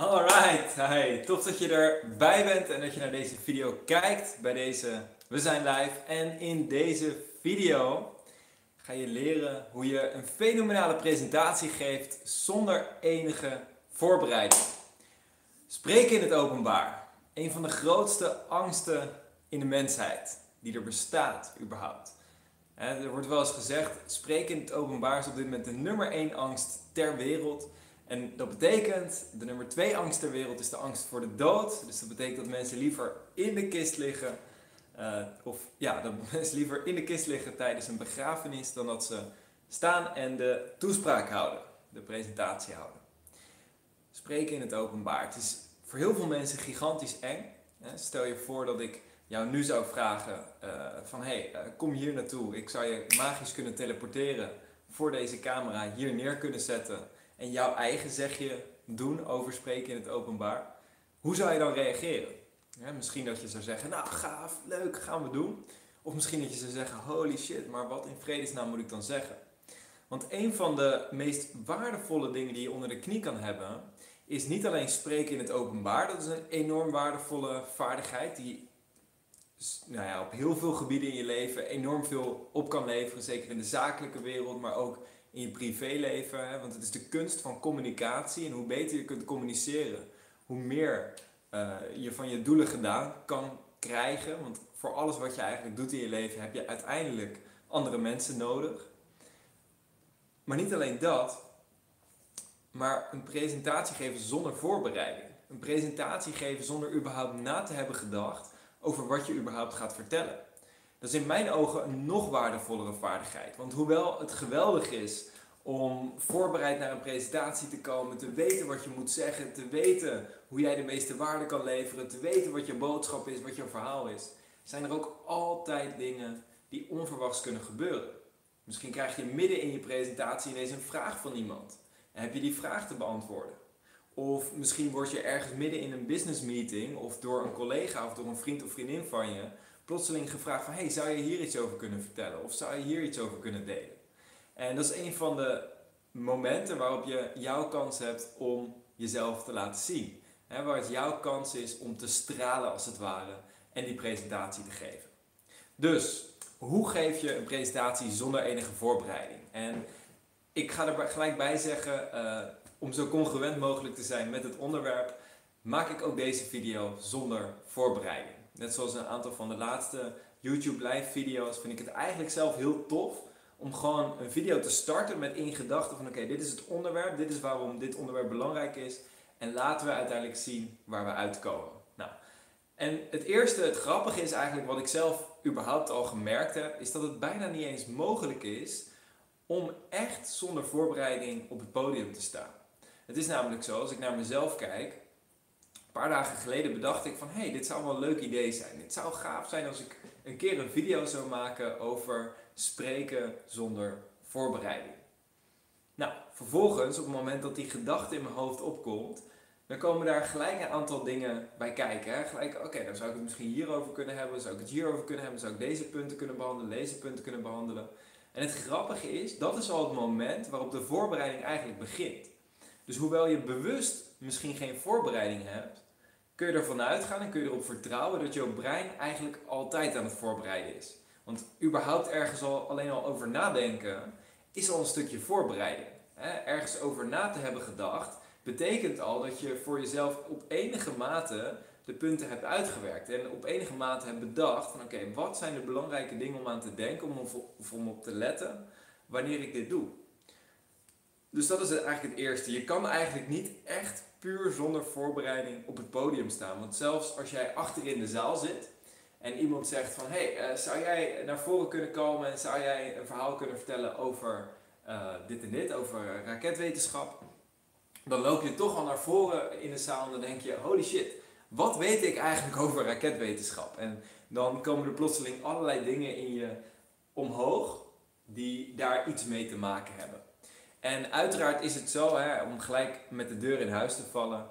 Alright, hi. Tof dat je erbij bent en dat je naar deze video kijkt bij deze We zijn live. En in deze video ga je leren hoe je een fenomenale presentatie geeft zonder enige voorbereiding. Spreken in het openbaar. Een van de grootste angsten in de mensheid die er bestaat überhaupt. Er wordt wel eens gezegd, spreken in het openbaar is op dit moment de nummer één angst ter wereld. En dat betekent, de nummer twee angst ter wereld is de angst voor de dood. Dus dat betekent dat mensen liever in de kist liggen. Uh, of ja, dat mensen liever in de kist liggen tijdens een begrafenis dan dat ze staan en de toespraak houden, de presentatie houden. Spreken in het openbaar. Het is voor heel veel mensen gigantisch eng. Stel je voor dat ik jou nu zou vragen uh, van hey, uh, kom hier naartoe. Ik zou je magisch kunnen teleporteren voor deze camera hier neer kunnen zetten en jouw eigen zegje doen over spreken in het openbaar, hoe zou je dan reageren? misschien dat je zou zeggen, nou gaaf, leuk, gaan we doen. Of misschien dat je zou zeggen, holy shit, maar wat in vredesnaam moet ik dan zeggen? Want een van de meest waardevolle dingen die je onder de knie kan hebben, is niet alleen spreken in het openbaar. Dat is een enorm waardevolle vaardigheid die nou op heel veel gebieden in je leven enorm veel op kan leveren. Zeker in de zakelijke wereld, maar ook in je privéleven. Hè? Want het is de kunst van communicatie. En hoe beter je kunt communiceren, hoe meer uh, je van je doelen gedaan kan krijgen. Want voor alles wat je eigenlijk doet in je leven heb je uiteindelijk andere mensen nodig. Maar niet alleen dat, maar een presentatie geven zonder voorbereiding. Een presentatie geven zonder überhaupt na te hebben gedacht over wat je überhaupt gaat vertellen. Dat is in mijn ogen een nog waardevollere vaardigheid. Want hoewel het geweldig is om voorbereid naar een presentatie te komen, te weten wat je moet zeggen, te weten hoe jij de meeste waarde kan leveren, te weten wat je boodschap is, wat je verhaal is, zijn er ook altijd dingen die onverwachts kunnen gebeuren. Misschien krijg je midden in je presentatie ineens een vraag van iemand en heb je die vraag te beantwoorden. Of misschien word je ergens midden in een business meeting of door een collega of door een vriend of vriendin van je plotseling gevraagd van hey, zou je hier iets over kunnen vertellen? Of zou je hier iets over kunnen delen? En dat is een van de momenten waarop je jouw kans hebt om jezelf te laten zien. Waar het jouw kans is om te stralen als het ware en die presentatie te geven. Dus, hoe geef je een presentatie zonder enige voorbereiding? En ik ga er gelijk bij zeggen, uh, om zo congruent mogelijk te zijn met het onderwerp, maak ik ook deze video zonder voorbereiding. Net zoals een aantal van de laatste YouTube live video's vind ik het eigenlijk zelf heel tof om gewoon een video te starten met in gedachten van oké, dit is het onderwerp, dit is waarom dit onderwerp belangrijk is en laten we uiteindelijk zien waar we uitkomen. Nou, en het eerste, het grappige is eigenlijk wat ik zelf überhaupt al gemerkt heb, is dat het bijna niet eens mogelijk is om echt zonder voorbereiding op het podium te staan. Het is namelijk zo, als ik naar mezelf kijk, een paar dagen geleden bedacht ik van hé, hey, dit zou wel een leuk idee zijn. Het zou gaaf zijn als ik een keer een video zou maken over spreken zonder voorbereiding. Nou, vervolgens, op het moment dat die gedachte in mijn hoofd opkomt, dan komen daar gelijk een aantal dingen bij kijken. Hè? Gelijk, oké, dan zou ik het misschien hierover kunnen hebben, zou ik het hierover kunnen hebben, zou ik deze punten kunnen behandelen, deze punten kunnen behandelen. En het grappige is, dat is al het moment waarop de voorbereiding eigenlijk begint. Dus hoewel je bewust misschien geen voorbereiding hebt, kun je ervan uitgaan en kun je erop vertrouwen dat jouw brein eigenlijk altijd aan het voorbereiden is. Want überhaupt ergens al alleen al over nadenken is al een stukje voorbereiding. Ergens over na te hebben gedacht betekent al dat je voor jezelf op enige mate de punten hebt uitgewerkt. En op enige mate hebt bedacht van oké, wat zijn de belangrijke dingen om aan te denken om, of om op te letten wanneer ik dit doe. Dus dat is eigenlijk het eerste. Je kan eigenlijk niet echt puur zonder voorbereiding op het podium staan. Want zelfs als jij achter in de zaal zit en iemand zegt van hé, hey, uh, zou jij naar voren kunnen komen en zou jij een verhaal kunnen vertellen over uh, dit en dit, over raketwetenschap, dan loop je toch al naar voren in de zaal en dan denk je holy shit, wat weet ik eigenlijk over raketwetenschap? En dan komen er plotseling allerlei dingen in je omhoog die daar iets mee te maken hebben. En uiteraard is het zo, hè, om gelijk met de deur in huis te vallen,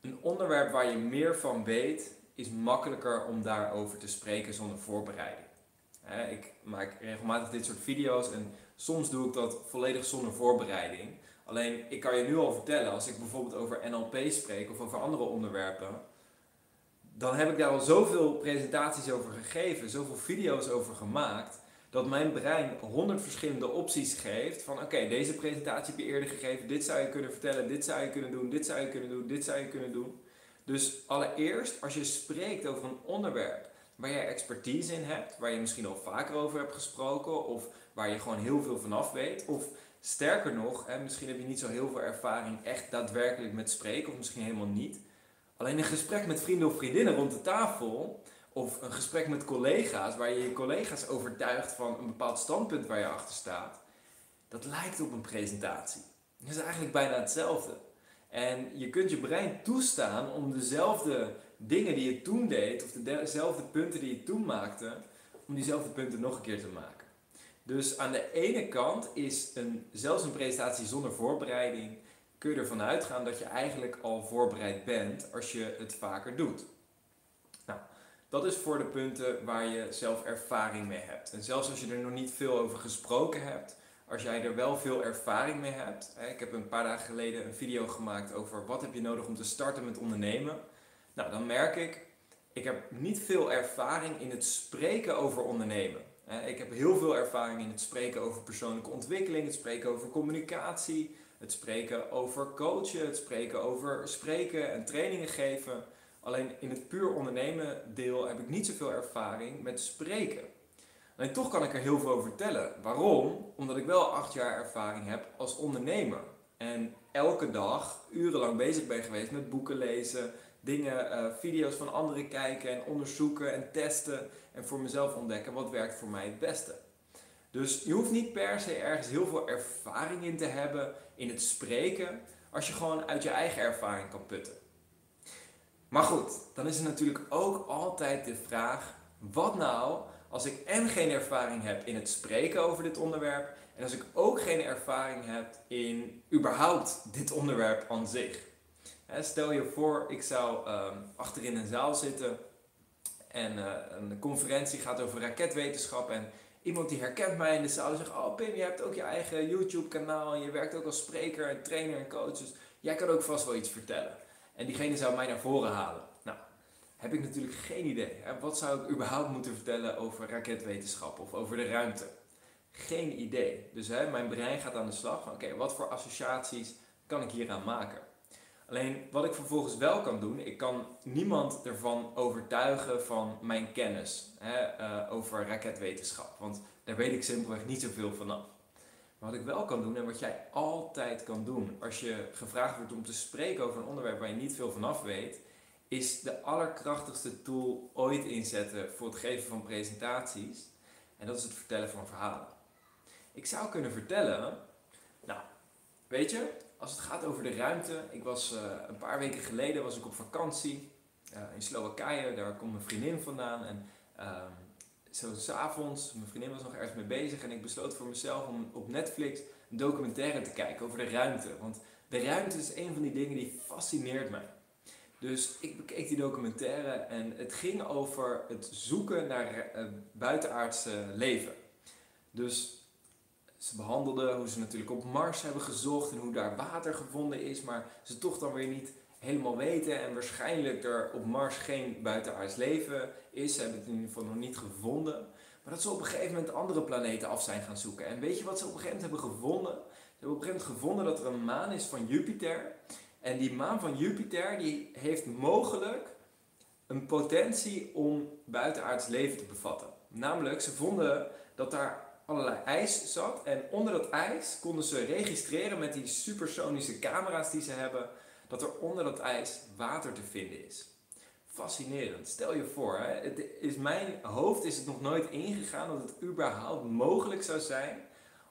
een onderwerp waar je meer van weet, is makkelijker om daarover te spreken zonder voorbereiding. ik maak regelmatig dit soort video's en soms doe ik dat volledig zonder voorbereiding. Alleen ik kan je nu al vertellen, als ik bijvoorbeeld over NLP spreek of over andere onderwerpen, dan heb ik daar al zoveel presentaties over gegeven, zoveel video's over gemaakt, dat mijn brein honderd verschillende opties geeft van oké, deze presentatie heb je eerder gegeven, dit zou je kunnen vertellen, dit zou je kunnen doen, dit zou je kunnen doen, dit zou je kunnen doen. Dus allereerst, als je spreekt over een onderwerp waar jij expertise in hebt, waar je misschien al vaker over hebt gesproken, of waar je gewoon heel veel vanaf weet, of sterker nog, hè, misschien heb je niet zo heel veel ervaring echt daadwerkelijk met spreken, of misschien helemaal niet. Alleen een gesprek met vrienden of vriendinnen rond de tafel, of een gesprek met collega's, waar je je collega's overtuigt van een bepaald standpunt waar je achter staat, dat lijkt op een presentatie. Dat is eigenlijk bijna hetzelfde. En je kunt je brein toestaan om dezelfde dingen die je toen deed, of dezelfde punten die je toen maakte, om diezelfde punten nog een keer te maken. Dus aan de ene kant is een, zelfs een presentatie zonder voorbereiding, kun je ervan uitgaan dat je eigenlijk al voorbereid bent als je het vaker doet. Dat is voor de punten waar je zelf ervaring mee hebt. En zelfs als je er nog niet veel over gesproken hebt, als jij er wel veel ervaring mee hebt. Ik heb een paar dagen geleden een video gemaakt over wat heb je nodig om te starten met ondernemen. Nou, dan merk ik, ik heb niet veel ervaring in het spreken over ondernemen. Ik heb heel veel ervaring in het spreken over persoonlijke ontwikkeling, het spreken over communicatie, het spreken over coachen, het spreken over spreken en trainingen geven. Alleen in het puur ondernemen deel heb ik niet zoveel ervaring met spreken. Alleen toch kan ik er heel veel over vertellen. Waarom? Omdat ik wel acht jaar ervaring heb als ondernemer. En elke dag urenlang bezig ben geweest met boeken lezen, dingen, uh, video's van anderen kijken en onderzoeken en testen. En voor mezelf ontdekken wat werkt voor mij het beste. Dus je hoeft niet per se ergens heel veel ervaring in te hebben in het spreken, als je gewoon uit je eigen ervaring kan putten. Maar goed, dan is er natuurlijk ook altijd de vraag: wat nou als ik en geen ervaring heb in het spreken over dit onderwerp en als ik ook geen ervaring heb in überhaupt dit onderwerp aan zich. Stel je voor, ik zou um, achterin een zaal zitten en uh, een conferentie gaat over raketwetenschap en iemand die herkent mij in de zaal zegt, oh Pim, je hebt ook je eigen YouTube kanaal en je werkt ook als spreker en trainer en coach, dus jij kan ook vast wel iets vertellen. En diegene zou mij naar voren halen heb ik natuurlijk geen idee. Wat zou ik überhaupt moeten vertellen over raketwetenschap of over de ruimte? Geen idee. Dus hè, mijn brein gaat aan de slag van oké, wat voor associaties kan ik hieraan maken? Alleen wat ik vervolgens wel kan doen, ik kan niemand ervan overtuigen van mijn kennis hè, uh, over raketwetenschap. Want daar weet ik simpelweg niet zoveel vanaf. Maar wat ik wel kan doen en wat jij altijd kan doen als je gevraagd wordt om te spreken over een onderwerp waar je niet veel vanaf weet, is de allerkrachtigste tool ooit inzetten voor het geven van presentaties. En dat is het vertellen van verhalen. Ik zou kunnen vertellen, nou, weet je, als het gaat over de ruimte. Ik was uh, een paar weken geleden was ik op vakantie uh, in Slowakije. Daar komt mijn vriendin vandaan. En uh, zo s'avonds, mijn vriendin was nog ergens mee bezig. En ik besloot voor mezelf om op Netflix een documentaire te kijken over de ruimte. Want de ruimte is een van die dingen die fascineert mij. Dus ik bekeek die documentaire en het ging over het zoeken naar uh, buitenaardse leven. Dus ze behandelden hoe ze natuurlijk op Mars hebben gezocht en hoe daar water gevonden is, maar ze toch dan weer niet helemaal weten en waarschijnlijk er op Mars geen buitenaards leven is. Ze hebben het in ieder geval nog niet gevonden. Maar dat ze op een gegeven moment andere planeten af zijn gaan zoeken. En weet je wat ze op een gegeven moment hebben gevonden? Ze hebben op een gegeven moment gevonden dat er een maan is van Jupiter. En die maan van Jupiter die heeft mogelijk een potentie om buitenaards leven te bevatten. Namelijk, ze vonden dat daar allerlei ijs zat. En onder dat ijs konden ze registreren met die supersonische camera's die ze hebben, dat er onder dat ijs water te vinden is. Fascinerend. Stel je voor, hè, het is mijn hoofd is het nog nooit ingegaan dat het überhaupt mogelijk zou zijn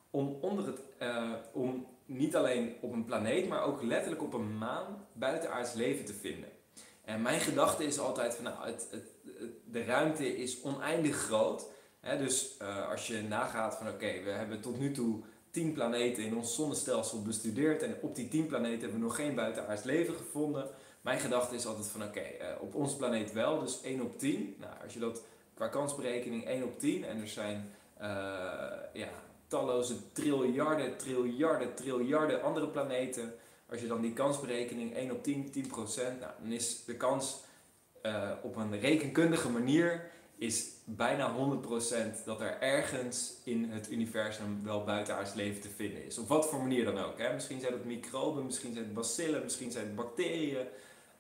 om onder het, uh, om niet alleen op een planeet, maar ook letterlijk op een maan buitenaards leven te vinden. En mijn gedachte is altijd van, nou, het, de ruimte is oneindig groot. Hè? Dus uh, als je nagaat van, oké, we hebben tot nu toe 10 planeten in ons zonnestelsel bestudeerd en op die 10 planeten hebben we nog geen buitenaards leven gevonden. Mijn gedachte is altijd van, oké, uh, op onze planeet wel, dus 1 op 10. Nou, als je dat qua kansberekening 1 op 10 en er zijn, uh, ja, talloze triljarden, triljarden, triljarden andere planeten. Als je dan die kansberekening 1 op 10, 10 procent, nou, dan is de kans uh, op een rekenkundige manier is bijna 100% dat er ergens in het universum wel buitenaards leven te vinden is. Op wat voor manier dan ook. Hè? Misschien zijn het microben, misschien zijn het bacillen, misschien zijn het bacteriën.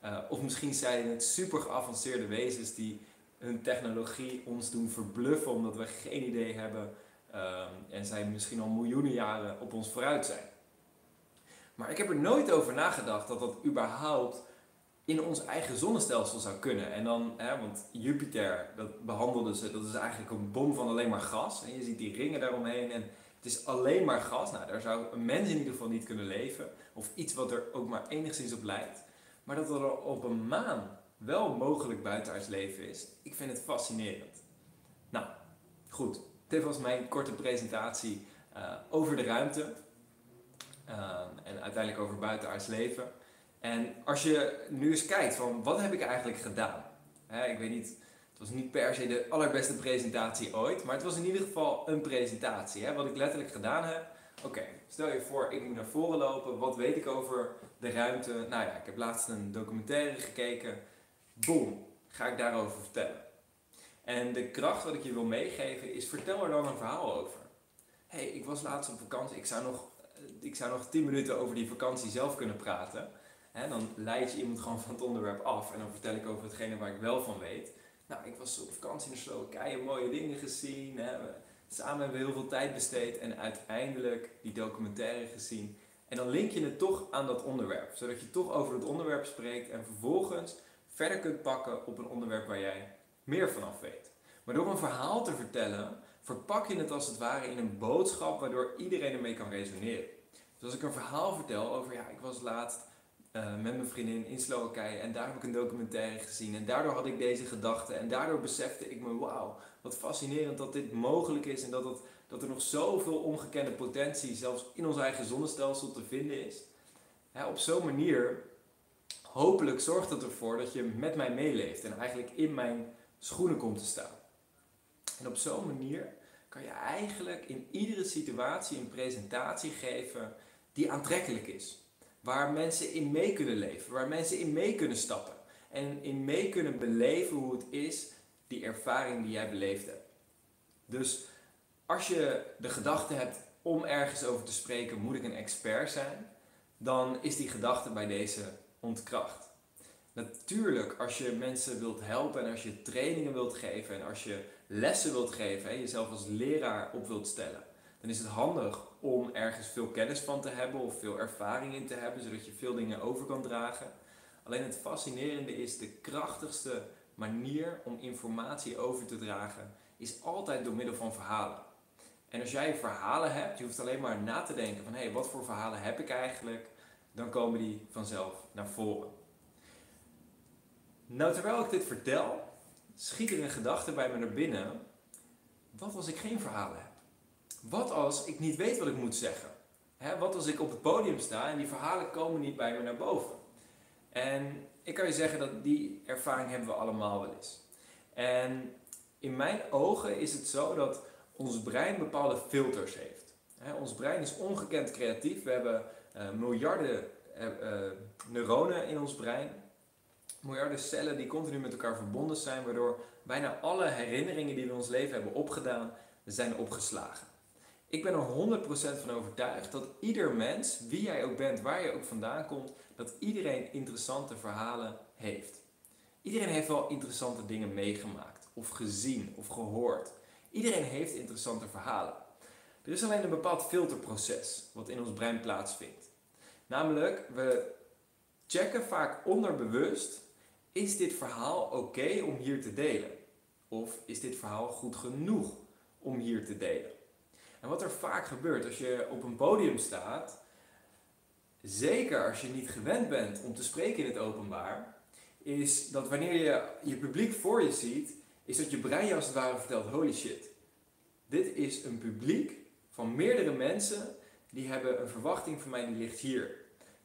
Uh, of misschien zijn het super geavanceerde wezens die hun technologie ons doen verbluffen omdat we geen idee hebben uh, en zij misschien al miljoenen jaren op ons vooruit zijn. Maar ik heb er nooit over nagedacht dat dat überhaupt in ons eigen zonnestelsel zou kunnen. En dan, hè, want Jupiter, dat behandelden ze, dat is eigenlijk een bom van alleen maar gas. En je ziet die ringen daaromheen en het is alleen maar gas. Nou, daar zou een mens in ieder geval niet kunnen leven. Of iets wat er ook maar enigszins op lijkt. Maar dat er op een maan wel mogelijk buitenaards leven is, ik vind het fascinerend. Nou, goed. Dit was mijn korte presentatie uh, over de ruimte. Uh, en uiteindelijk over buitenaards leven. En als je nu eens kijkt van wat heb ik eigenlijk gedaan? Ik weet niet, het was niet per se de allerbeste presentatie ooit, maar het was in ieder geval een presentatie. Wat ik letterlijk gedaan heb. Oké, stel je voor, ik moet naar voren lopen. Wat weet ik over de ruimte? Nou ja, ik heb laatst een documentaire gekeken. Boom, ga ik daarover vertellen. En de kracht wat ik je wil meegeven is, vertel er dan een verhaal over. hey, ik was laatst op vakantie. Ik zou, nog, ik zou nog 10 minuten over die vakantie zelf kunnen praten dan leid je iemand gewoon van het onderwerp af en dan vertel ik over hetgene waar ik wel van weet. Nou, ik was op vakantie in Slowakije, mooie dingen gezien. Hè. Samen hebben we heel veel tijd besteed en uiteindelijk die documentaire gezien. En dan link je het toch aan dat onderwerp, zodat je toch over het onderwerp spreekt en vervolgens verder kunt pakken op een onderwerp waar jij meer vanaf weet. Maar door een verhaal te vertellen, verpak je het als het ware in een boodschap waardoor iedereen ermee kan resoneren. Dus als ik een verhaal vertel over, ja, ik was laatst uh, met mijn vriendin in Slowakije. En daar heb ik een documentaire gezien. En daardoor had ik deze gedachten. En daardoor besefte ik me, wauw, wat fascinerend dat dit mogelijk is. En dat, dat er nog zoveel ongekende potentie zelfs in ons eigen zonnestelsel te vinden is. op zo'n manier, hopelijk zorgt het ervoor dat je met mij meeleeft. En eigenlijk in mijn schoenen komt te staan. En op zo'n manier kan je eigenlijk in iedere situatie een presentatie geven die aantrekkelijk is. Waar mensen in mee kunnen leven, waar mensen in mee kunnen stappen. En in mee kunnen beleven hoe het is, die ervaring die jij beleefd hebt. Dus als je de gedachte hebt om ergens over te spreken, moet ik een expert zijn, dan is die gedachte bij deze ontkracht. Natuurlijk, als je mensen wilt helpen en als je trainingen wilt geven en als je lessen wilt geven en jezelf als leraar op wilt stellen, dan is het handig om ergens veel kennis van te hebben of veel ervaring in te hebben, zodat je veel dingen over kan dragen. Alleen het fascinerende is, de krachtigste manier om informatie over te dragen, is altijd door middel van verhalen. En als jij verhalen hebt, je hoeft alleen maar na te denken van hé, hey, wat voor verhalen heb ik eigenlijk, dan komen die vanzelf naar voren. Nou, terwijl ik dit vertel, schiet er een gedachte bij me naar binnen. Wat als ik geen verhalen heb? Wat als ik niet weet wat ik moet zeggen? wat als ik op het podium sta en die verhalen komen niet bij me naar boven? En ik kan je zeggen dat die ervaring hebben we allemaal wel eens. En in mijn ogen is het zo dat ons brein bepaalde filters heeft. ons brein is ongekend creatief. We hebben uh, miljarden uh, uh, neuronen in ons brein. Miljarden cellen die continu met elkaar verbonden zijn, waardoor bijna alle herinneringen die we ons leven hebben opgedaan, zijn opgeslagen. Ik ben er 100% van overtuigd dat ieder mens, wie jij ook bent, waar je ook vandaan komt, dat iedereen interessante verhalen heeft. Iedereen heeft wel interessante dingen meegemaakt, of gezien, of gehoord. Iedereen heeft interessante verhalen. Er is alleen een bepaald filterproces wat in ons brein plaatsvindt. Namelijk, we checken vaak onderbewust: is dit verhaal oké om hier te delen? Of is dit verhaal goed genoeg om hier te delen? En wat er vaak gebeurt als je op een podium staat, zeker als je niet gewend bent om te spreken in het openbaar, is dat wanneer je je publiek voor je ziet, is dat je brein als het ware vertelt, holy shit. Dit is een publiek van meerdere mensen die hebben een verwachting van mij die ligt hier.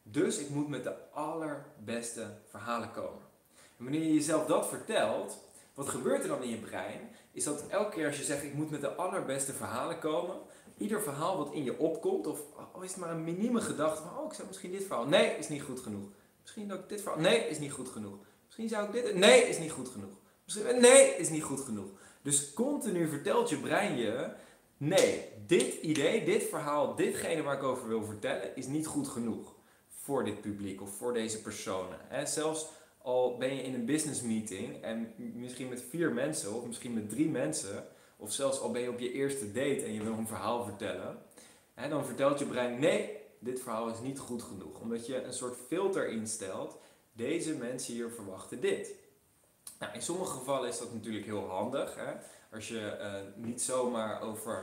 Dus ik moet met de allerbeste verhalen komen. En wanneer je jezelf dat vertelt, wat gebeurt er dan in je brein? Is dat elke keer als je zegt ik moet met de allerbeste verhalen komen, ieder verhaal wat in je opkomt, of al is het maar een minieme gedachte van, oh, ik zou misschien dit verhaal, nee, is niet goed genoeg. Misschien ook dit verhaal, nee, is niet goed genoeg. Misschien zou ik dit, nee, is niet goed genoeg. Misschien, nee, is niet goed genoeg. Dus continu vertelt je brein je, nee, dit idee, dit verhaal, ditgene waar ik over wil vertellen, is niet goed genoeg voor dit publiek of voor deze personen. Zelfs al ben je in een business meeting en misschien met vier mensen of misschien met drie mensen, of zelfs al ben je op je eerste date en je wil een verhaal vertellen, hè, dan vertelt je brein: nee, dit verhaal is niet goed genoeg. Omdat je een soort filter instelt: deze mensen hier verwachten dit. Nou, in sommige gevallen is dat natuurlijk heel handig. Hè? Als je uh, niet zomaar over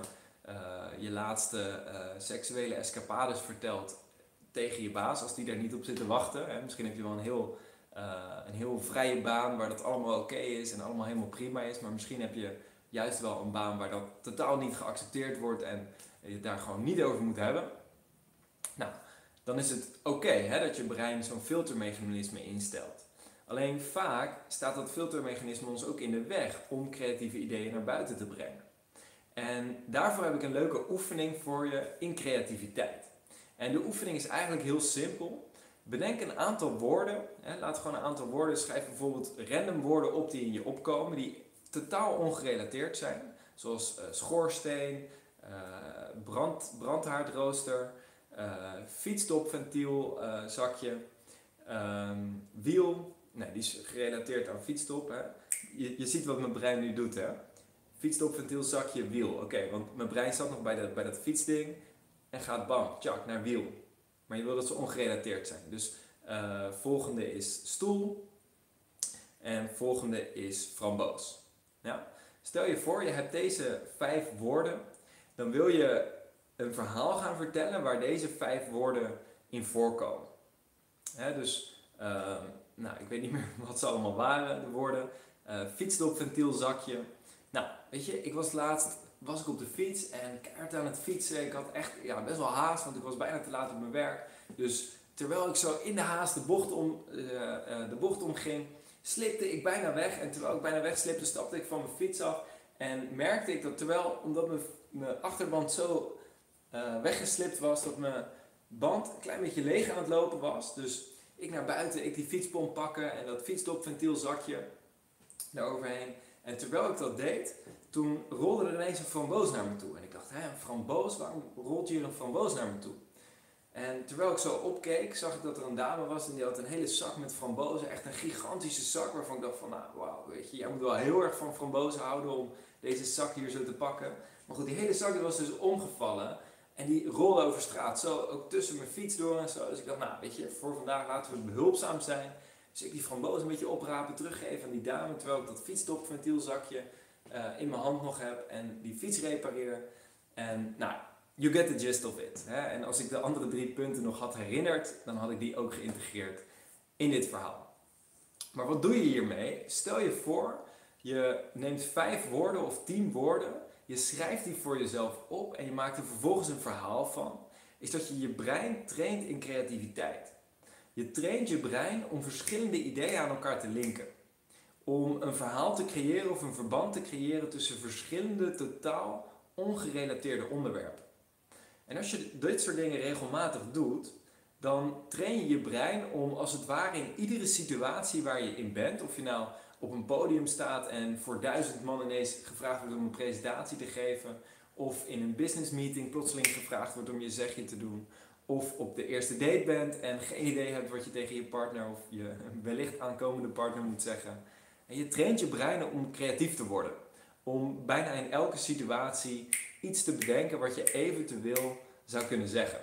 uh, je laatste uh, seksuele escapades vertelt tegen je baas, als die daar niet op zit te wachten. Hè? Misschien heb je wel een heel, een heel vrije baan waar dat allemaal oké is en allemaal helemaal prima is, maar misschien heb je juist wel een baan waar dat totaal niet geaccepteerd wordt en je het daar gewoon niet over moet hebben. Nou, dan is het oké dat je brein zo'n filtermechanisme instelt. Alleen vaak staat dat filtermechanisme ons ook in de weg om creatieve ideeën naar buiten te brengen. En daarvoor heb ik een leuke oefening voor je in creativiteit. En de oefening is eigenlijk heel simpel. Bedenk een aantal woorden. Hè, laat gewoon een aantal woorden. Schrijf bijvoorbeeld random woorden op die in je opkomen, die totaal ongerelateerd zijn. Zoals uh, schoorsteen, uh, brand, brandhaardrooster, uh, wiel. Nee, die is gerelateerd aan fietsstop. Hè. Je, je ziet wat mijn brein nu doet. Hè. Fietsstopventiel, zakje, wiel. Oké, want mijn brein zat nog bij, dat bij dat fietsding en gaat bam, tjak, naar wiel. Maar je wil dat ze ongerelateerd zijn. Dus volgende is stoel en volgende is framboos. Stel je voor, je hebt deze vijf woorden. Dan wil je een verhaal gaan vertellen waar deze vijf woorden in voorkomen. dus, uh, nou, ik weet niet meer wat ze allemaal waren, de woorden. Uh, fietsdopventielzakje. Nou, weet je, ik was laatst was ik op de fiets en keihard aan het fietsen. Ik had echt ja, best wel haast, want ik was bijna te laat op mijn werk. Dus terwijl ik zo in de haast de bocht, om, uh, de bocht omging, slipte ik bijna weg. En terwijl ik bijna wegslipte, stapte ik van mijn fiets af. En merkte ik dat terwijl, omdat mijn, achterband zo uh, weggeslipt was, dat mijn band een klein beetje leeg aan het lopen was. Dus ik naar buiten, ik die fietspomp pakken en dat fietsstopventielzakje daaroverheen. En terwijl ik dat deed, toen rolde er ineens een framboos naar me toe. En ik dacht, hé, een framboos? Waarom rolt hier een framboos naar me toe? En terwijl ik zo opkeek, zag ik dat er een dame was en die had een hele zak met frambozen. Echt een gigantische zak waarvan ik dacht van, nou wauw, weet je, jij moet wel heel erg van frambozen houden om deze zak hier zo te pakken. Maar goed, die hele zak die was dus omgevallen en die rolde over straat, zo ook tussen mijn fiets door en zo. Dus ik dacht, nou weet je, voor vandaag laten we behulpzaam zijn. Dus ik die frambozen een beetje oprapen, teruggeven aan die dame, terwijl ik dat fietsstopventielzakje uh, in mijn hand nog heb en die fiets repareer. En nou, you get the gist of it. Hè? En als ik de andere drie punten nog had herinnerd, dan had ik die ook geïntegreerd in dit verhaal. Maar wat doe je hiermee? Stel je voor, je neemt vijf woorden of tien woorden, je schrijft die voor jezelf op en je maakt er vervolgens een verhaal van. Is dat je je brein traint in creativiteit. Je traint je brein om verschillende ideeën aan elkaar te linken. Om een verhaal te creëren of een verband te creëren tussen verschillende totaal ongerelateerde onderwerpen. En als je dit soort dingen regelmatig doet, dan train je je brein om als het ware in iedere situatie waar je in bent, of je nou op een podium staat en voor duizend man ineens gevraagd wordt om een presentatie te geven, of in een business meeting plotseling gevraagd wordt om je zegje te doen, of op de eerste date bent en geen idee hebt wat je tegen je partner of je wellicht aankomende partner moet zeggen. En je traint je brein om creatief te worden. Om bijna in elke situatie iets te bedenken wat je eventueel zou kunnen zeggen.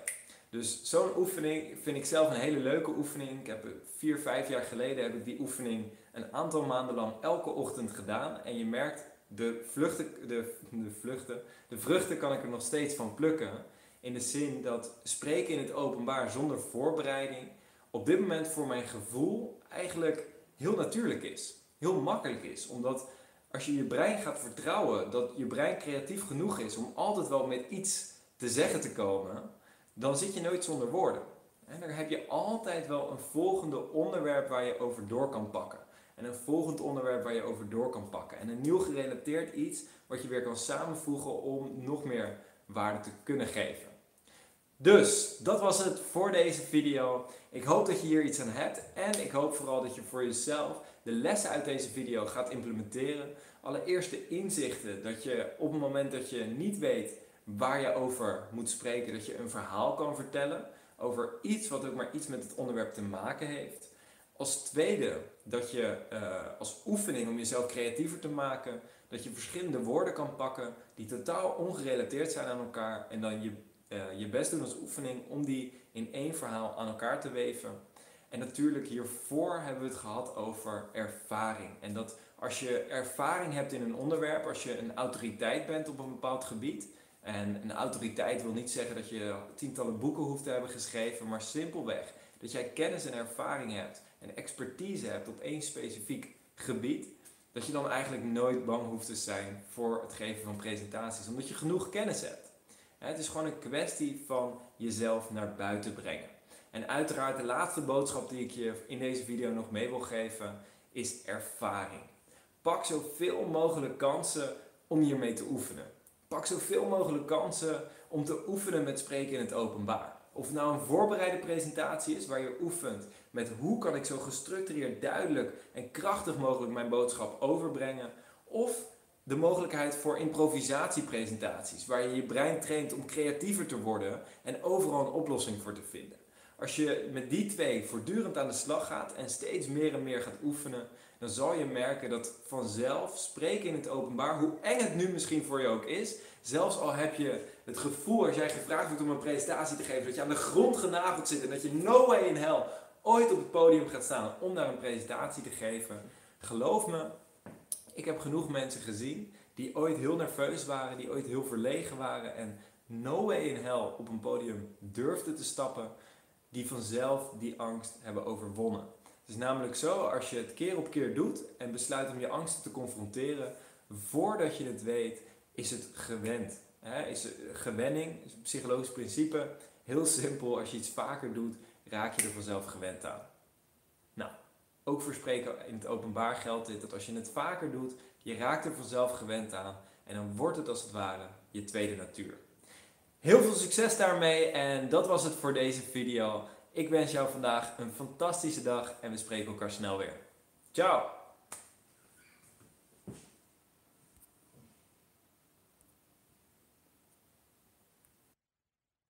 Dus zo'n oefening vind ik zelf een hele leuke oefening. Ik heb vier, vijf jaar geleden heb ik die oefening een aantal maanden lang elke ochtend gedaan. En je merkt, de, vluchten, de, vluchten, de vruchten kan ik er nog steeds van plukken. In de zin dat spreken in het openbaar zonder voorbereiding op dit moment voor mijn gevoel eigenlijk heel natuurlijk is. Heel makkelijk is. Omdat als je je brein gaat vertrouwen dat je brein creatief genoeg is om altijd wel met iets te zeggen te komen, dan zit je nooit zonder woorden. En dan heb je altijd wel een volgende onderwerp waar je over door kan pakken. En een volgend onderwerp waar je over door kan pakken. En een nieuw gerelateerd iets wat je weer kan samenvoegen om nog meer waarde te kunnen geven. Dus dat was het voor deze video. Ik hoop dat je hier iets aan hebt en ik hoop vooral dat je voor jezelf de lessen uit deze video gaat implementeren. Allereerst de inzichten dat je op het moment dat je niet weet waar je over moet spreken, dat je een verhaal kan vertellen over iets wat ook maar iets met het onderwerp te maken heeft. Als tweede, dat je uh, als oefening om jezelf creatiever te maken, dat je verschillende woorden kan pakken die totaal ongerelateerd zijn aan elkaar en dan je, uh, je best doen als oefening om die in één verhaal aan elkaar te weven. En natuurlijk hiervoor hebben we het gehad over ervaring. En dat als je ervaring hebt in een onderwerp, als je een autoriteit bent op een bepaald gebied, en een autoriteit wil niet zeggen dat je tientallen boeken hoeft te hebben geschreven, maar simpelweg dat jij kennis en ervaring hebt en expertise hebt op één specifiek gebied, dat je dan eigenlijk nooit bang hoeft te zijn voor het geven van presentaties, omdat je genoeg kennis hebt. Het is gewoon een kwestie van jezelf naar buiten brengen. En uiteraard de laatste boodschap die ik je in deze video nog mee wil geven is ervaring. Pak zoveel mogelijk kansen om hiermee te oefenen. Pak zoveel mogelijk kansen om te oefenen met spreken in het openbaar. Of nou een voorbereide presentatie is waar je oefent met hoe kan ik zo gestructureerd, duidelijk en krachtig mogelijk mijn boodschap overbrengen. Of de mogelijkheid voor improvisatiepresentaties, waar je je brein traint om creatiever te worden en overal een oplossing voor te vinden. Als je met die twee voortdurend aan de slag gaat en steeds meer en meer gaat oefenen, dan zal je merken dat vanzelf spreken in het openbaar, hoe eng het nu misschien voor je ook is, zelfs al heb je het gevoel als jij gevraagd wordt om een presentatie te geven, dat je aan de grond genageld zit en dat je no way in hell ooit op het podium gaat staan om daar een presentatie te geven. Geloof me, ik heb genoeg mensen gezien die ooit heel nerveus waren, die ooit heel verlegen waren en no way in hell op een podium durfden te stappen, die vanzelf die angst hebben overwonnen. Het is namelijk zo, als je het keer op keer doet en besluit om je angsten te confronteren, voordat je het weet, is het gewend. Is gewenning, is een psychologisch principe, heel simpel. Als je iets vaker doet, raak je er vanzelf gewend aan. Nou, ook voor spreken in het openbaar geldt dit, dat als je het vaker doet, je raakt er vanzelf gewend aan en dan wordt het als het ware je tweede natuur. Heel veel succes daarmee en dat was het voor deze video. Ik wens jou vandaag een fantastische dag en we spreken elkaar snel weer. Ciao!